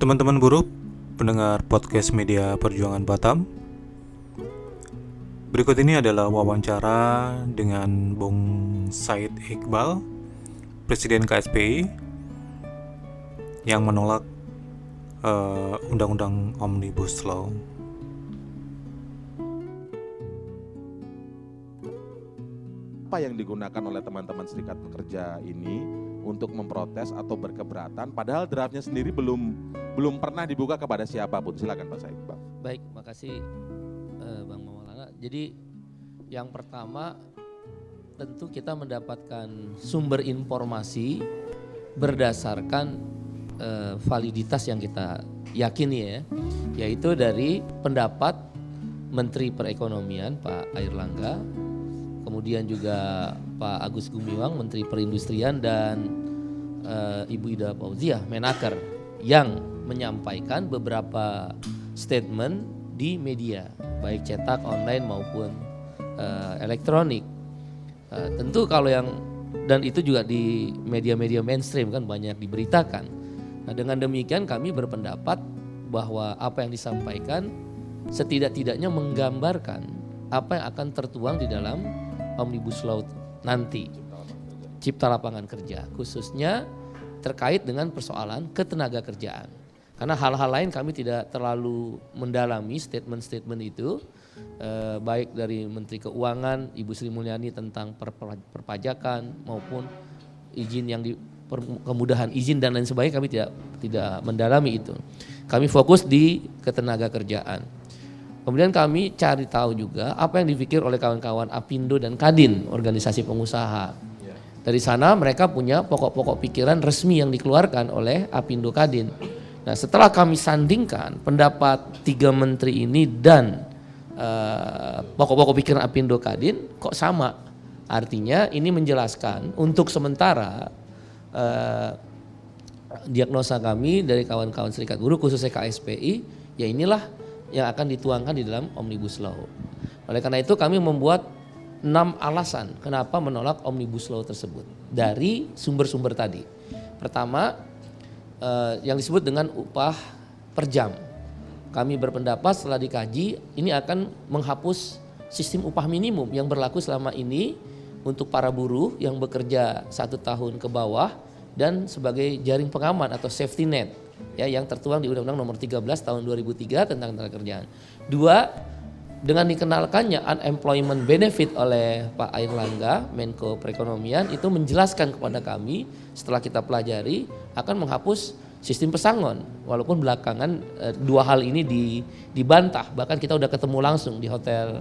Teman-teman buruh, pendengar podcast media Perjuangan Batam. Berikut ini adalah wawancara dengan Bung Said Iqbal, Presiden KSPI, yang menolak uh, Undang-Undang Omnibus Law. Apa yang digunakan oleh teman-teman serikat pekerja ini untuk memprotes atau berkeberatan padahal draftnya sendiri belum belum pernah dibuka kepada siapa pun. Silakan Pak Said, Bang. Baik, makasih uh, Bang Maulana. Jadi yang pertama tentu kita mendapatkan sumber informasi berdasarkan uh, validitas yang kita yakini ya, yaitu dari pendapat Menteri Perekonomian Pak Airlangga kemudian juga Pak Agus Gumiwang Menteri Perindustrian dan uh, Ibu Ida Fauzia Menaker yang menyampaikan beberapa statement di media baik cetak online maupun uh, elektronik. Uh, tentu kalau yang dan itu juga di media-media mainstream kan banyak diberitakan. Nah, dengan demikian kami berpendapat bahwa apa yang disampaikan setidak-tidaknya menggambarkan apa yang akan tertuang di dalam Omnibus Law nanti. Cipta lapangan kerja khususnya terkait dengan persoalan ketenaga kerjaan. Karena hal-hal lain kami tidak terlalu mendalami statement-statement itu eh, baik dari Menteri Keuangan Ibu Sri Mulyani tentang perpajakan maupun izin yang di kemudahan izin dan lain sebagainya kami tidak tidak mendalami itu. Kami fokus di ketenaga kerjaan. Kemudian kami cari tahu juga apa yang dipikir oleh kawan-kawan Apindo dan Kadin, organisasi pengusaha. Dari sana mereka punya pokok-pokok pikiran resmi yang dikeluarkan oleh Apindo Kadin. Nah setelah kami sandingkan pendapat tiga menteri ini dan uh, pokok-pokok pikiran Apindo Kadin kok sama. Artinya ini menjelaskan untuk sementara uh, diagnosa kami dari kawan-kawan serikat buruh khususnya KSPI ya inilah yang akan dituangkan di dalam Omnibus Law. Oleh karena itu kami membuat enam alasan kenapa menolak Omnibus Law tersebut dari sumber-sumber tadi. Pertama, eh, yang disebut dengan upah per jam. Kami berpendapat setelah dikaji ini akan menghapus sistem upah minimum yang berlaku selama ini untuk para buruh yang bekerja satu tahun ke bawah dan sebagai jaring pengaman atau safety net ya yang tertuang di Undang-Undang Nomor 13 Tahun 2003 tentang tenaga kerjaan. Dua, dengan dikenalkannya unemployment benefit oleh Pak Airlangga, Menko Perekonomian itu menjelaskan kepada kami setelah kita pelajari akan menghapus sistem pesangon. Walaupun belakangan e, dua hal ini di, dibantah. Bahkan kita udah ketemu langsung di hotel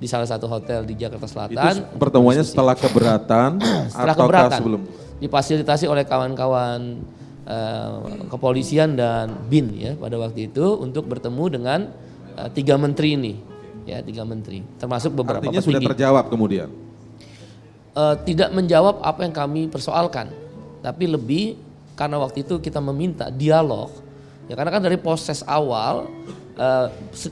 di salah satu hotel di Jakarta Selatan. Itu pertemuannya setelah keberatan setelah keberatan. sebelum? Difasilitasi oleh kawan-kawan uh, kepolisian dan bin ya pada waktu itu untuk bertemu dengan uh, tiga menteri ini ya tiga menteri. Termasuk beberapa Artinya sudah terjawab kemudian? Uh, tidak menjawab apa yang kami persoalkan. Tapi lebih karena waktu itu kita meminta dialog. Ya karena kan dari proses awal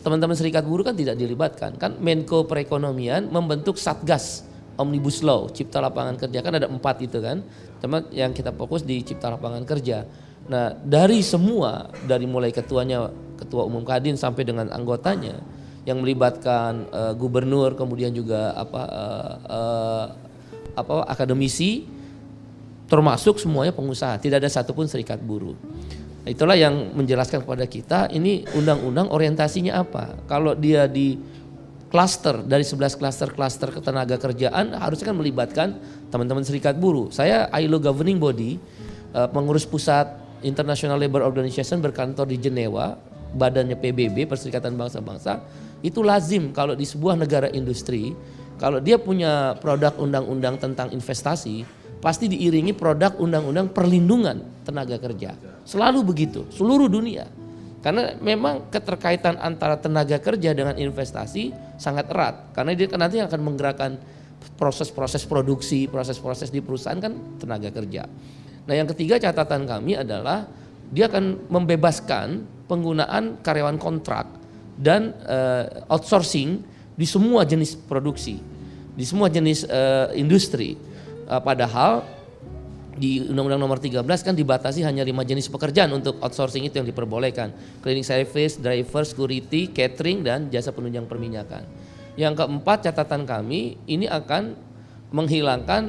teman-teman uh, serikat buruh kan tidak dilibatkan. Kan Menko Perekonomian membentuk satgas Omnibus Law, Cipta Lapangan Kerja. Kan ada empat itu kan, teman yang kita fokus di Cipta Lapangan Kerja. Nah dari semua, dari mulai ketuanya, ketua umum Kadin sampai dengan anggotanya, yang melibatkan uh, gubernur, kemudian juga apa uh, uh, apa akademisi, termasuk semuanya pengusaha, tidak ada satupun serikat buruh. Itulah yang menjelaskan kepada kita ini undang-undang orientasinya apa. Kalau dia di klaster dari 11 klaster-klaster ketenaga kerjaan harusnya kan melibatkan teman-teman serikat buruh. Saya ILO governing body pengurus pusat International Labour Organization berkantor di Jenewa, badannya PBB Perserikatan Bangsa-Bangsa. Itu lazim kalau di sebuah negara industri kalau dia punya produk undang-undang tentang investasi pasti diiringi produk undang-undang perlindungan tenaga kerja. Selalu begitu, seluruh dunia. Karena memang keterkaitan antara tenaga kerja dengan investasi sangat erat. Karena dia nanti akan menggerakkan proses-proses produksi, proses-proses di perusahaan kan tenaga kerja. Nah yang ketiga catatan kami adalah dia akan membebaskan penggunaan karyawan kontrak dan uh, outsourcing di semua jenis produksi, di semua jenis uh, industri. Uh, padahal di Undang-Undang Nomor 13 kan dibatasi hanya lima jenis pekerjaan untuk outsourcing itu yang diperbolehkan. Cleaning service, driver, security, catering dan jasa penunjang perminyakan. Yang keempat catatan kami ini akan menghilangkan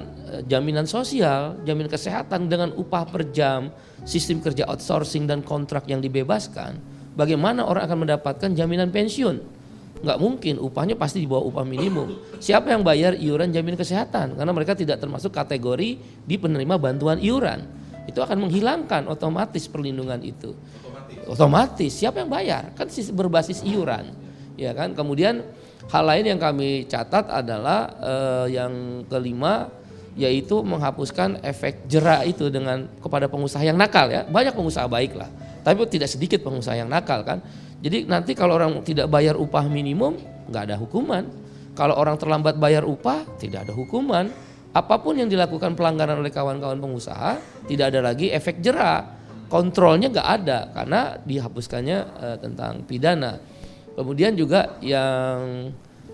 jaminan sosial, jaminan kesehatan dengan upah per jam, sistem kerja outsourcing dan kontrak yang dibebaskan. Bagaimana orang akan mendapatkan jaminan pensiun? nggak mungkin upahnya pasti di bawah upah minimum. Siapa yang bayar iuran jaminan kesehatan? Karena mereka tidak termasuk kategori di penerima bantuan iuran. Itu akan menghilangkan otomatis perlindungan itu. Otomatis. Otomatis. Siapa yang bayar? Kan berbasis iuran. Ya kan? Kemudian hal lain yang kami catat adalah eh, yang kelima yaitu menghapuskan efek jerak itu dengan kepada pengusaha yang nakal ya. Banyak pengusaha baik lah. Tapi tidak sedikit pengusaha yang nakal kan. Jadi nanti kalau orang tidak bayar upah minimum nggak ada hukuman. Kalau orang terlambat bayar upah tidak ada hukuman. Apa pun yang dilakukan pelanggaran oleh kawan-kawan pengusaha tidak ada lagi efek jerah. Kontrolnya nggak ada karena dihapuskannya uh, tentang pidana. Kemudian juga yang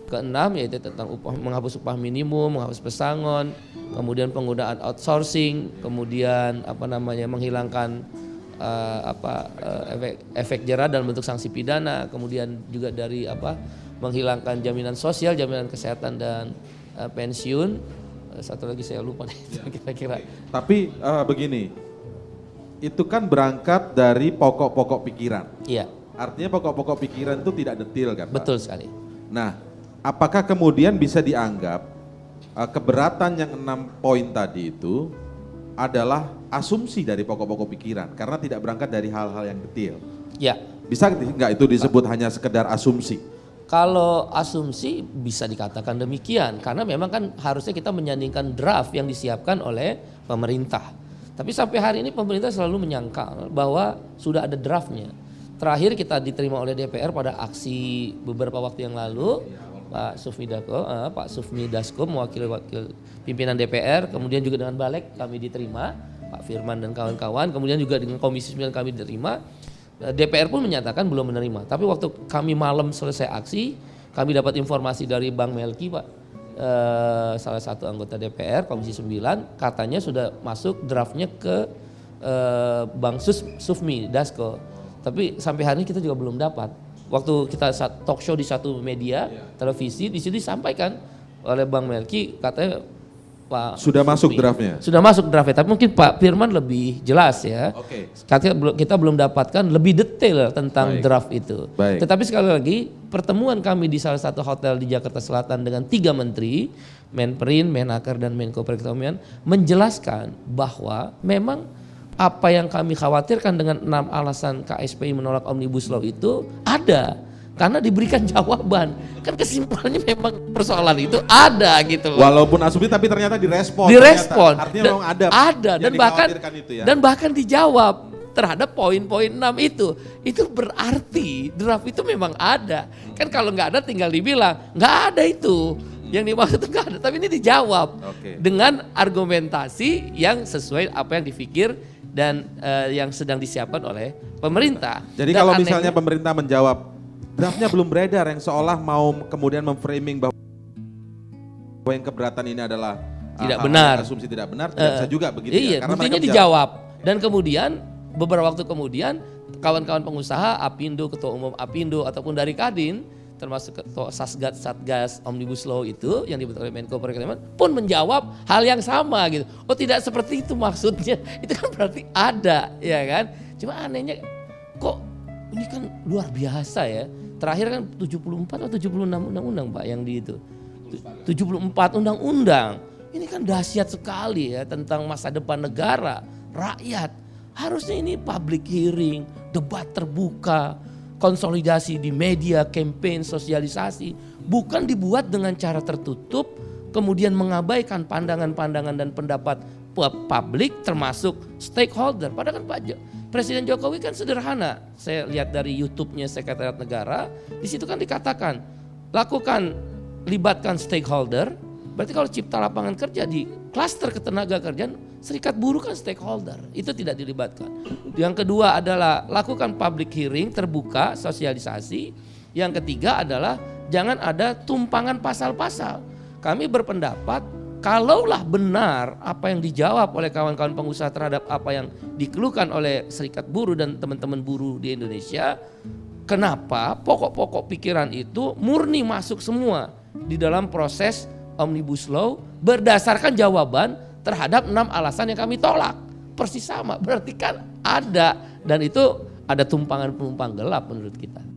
keenam yaitu tentang upah, menghapus upah minimum, menghapus pesangon, kemudian penggunaan outsourcing, kemudian apa namanya menghilangkan uh, apa uh, efek efek jerah dalam bentuk sanksi pidana, kemudian juga dari apa menghilangkan jaminan sosial, jaminan kesehatan dan uh, pensiun. Uh, satu lagi saya lupa ya. kira-kira. Tapi uh, begini, itu kan berangkat dari pokok-pokok pikiran. Iya. Artinya pokok-pokok pikiran itu tidak detil kan Pak? Betul sekali. Nah, apakah kemudian bisa dianggap uh, keberatan yang enam poin tadi itu adalah asumsi dari pokok-pokok pikiran karena tidak berangkat dari hal-hal yang detail. Ya. Bisa nggak itu disebut Pak. hanya sekedar asumsi? Kalau asumsi bisa dikatakan demikian karena memang kan harusnya kita menyandingkan draft yang disiapkan oleh pemerintah. Tapi sampai hari ini pemerintah selalu menyangkal bahwa sudah ada draftnya. Terakhir kita diterima oleh DPR pada aksi beberapa waktu yang lalu Pak Sufmi Dasko, uh, Pak Sufmi Dasko mewakili wakil pimpinan DPR, kemudian juga dengan Balek kami diterima, Pak Firman dan kawan-kawan, kemudian juga dengan Komisi 9 kami diterima. Eh, DPR pun menyatakan belum menerima. Tapi waktu kami malam selesai aksi, kami dapat informasi dari Bang Melki, Pak, uh, salah satu anggota DPR Komisi 9, katanya sudah masuk draftnya ke uh, Bang Sus, Sufmi Dasko. Tapi sampai hari ini kita juga belum dapat waktu kita talk show di satu media yeah. televisi di situ disampaikan oleh Bang Melki katanya Pak sudah masuk draftnya sudah masuk draftnya tapi mungkin Pak Firman lebih jelas ya okay. katanya kita belum dapatkan lebih detail tentang Baik. draft itu Baik. tetapi sekali lagi pertemuan kami di salah satu hotel di Jakarta Selatan dengan tiga menteri Menperin, Menaker dan Menko Perekonomian menjelaskan bahwa memang apa yang kami khawatirkan dengan enam alasan KSPI menolak Omnibus Law itu ada karena diberikan jawaban. Kan kesimpulannya memang persoalan itu ada gitu loh. Walaupun asumsi tapi ternyata direspon. Direspon. Ternyata. Artinya dan, memang ada. Ada dan bahkan itu ya. dan bahkan dijawab terhadap poin-poin enam itu. Itu berarti draft itu memang ada. Kan kalau nggak ada tinggal dibilang nggak ada itu. Yang dimaksud itu nggak ada, tapi ini dijawab okay. dengan argumentasi yang sesuai apa yang dipikir dan uh, yang sedang disiapkan oleh pemerintah. Jadi dan kalau aneh, misalnya pemerintah menjawab draftnya belum beredar yang seolah mau kemudian memframing bahwa yang keberatan ini adalah uh, tidak benar, asumsi tidak benar, tidak uh, bisa juga begitu ya? iya, ya. Karena dijawab dan kemudian beberapa waktu kemudian kawan-kawan pengusaha Apindo, ketua umum Apindo ataupun dari Kadin termasuk Satgas Satgas Omnibus Law itu yang dibentuk oleh Menko Perekonomian pun menjawab hal yang sama gitu. Oh tidak seperti itu maksudnya. Itu kan berarti ada ya kan. Cuma anehnya kok ini kan luar biasa ya. Terakhir kan 74 atau 76 undang-undang Pak yang di itu. 74 undang-undang. Ini kan dahsyat sekali ya tentang masa depan negara, rakyat. Harusnya ini public hearing, debat terbuka, konsolidasi di media, campaign, sosialisasi, bukan dibuat dengan cara tertutup, kemudian mengabaikan pandangan-pandangan dan pendapat publik termasuk stakeholder. Padahal kan Pak Presiden Jokowi kan sederhana. Saya lihat dari YouTube-nya Sekretariat Negara, di situ kan dikatakan lakukan libatkan stakeholder. Berarti kalau cipta lapangan kerja di klaster ketenaga kerjaan Serikat buruh kan stakeholder, itu tidak dilibatkan. Yang kedua adalah lakukan public hearing terbuka, sosialisasi. Yang ketiga adalah jangan ada tumpangan pasal-pasal. Kami berpendapat kalaulah benar apa yang dijawab oleh kawan-kawan pengusaha terhadap apa yang dikeluhkan oleh serikat buruh dan teman-teman buruh di Indonesia, kenapa pokok-pokok pikiran itu murni masuk semua di dalam proses omnibus law berdasarkan jawaban terhadap enam alasan yang kami tolak. Persis sama, berarti kan ada dan itu ada tumpangan penumpang gelap menurut kita.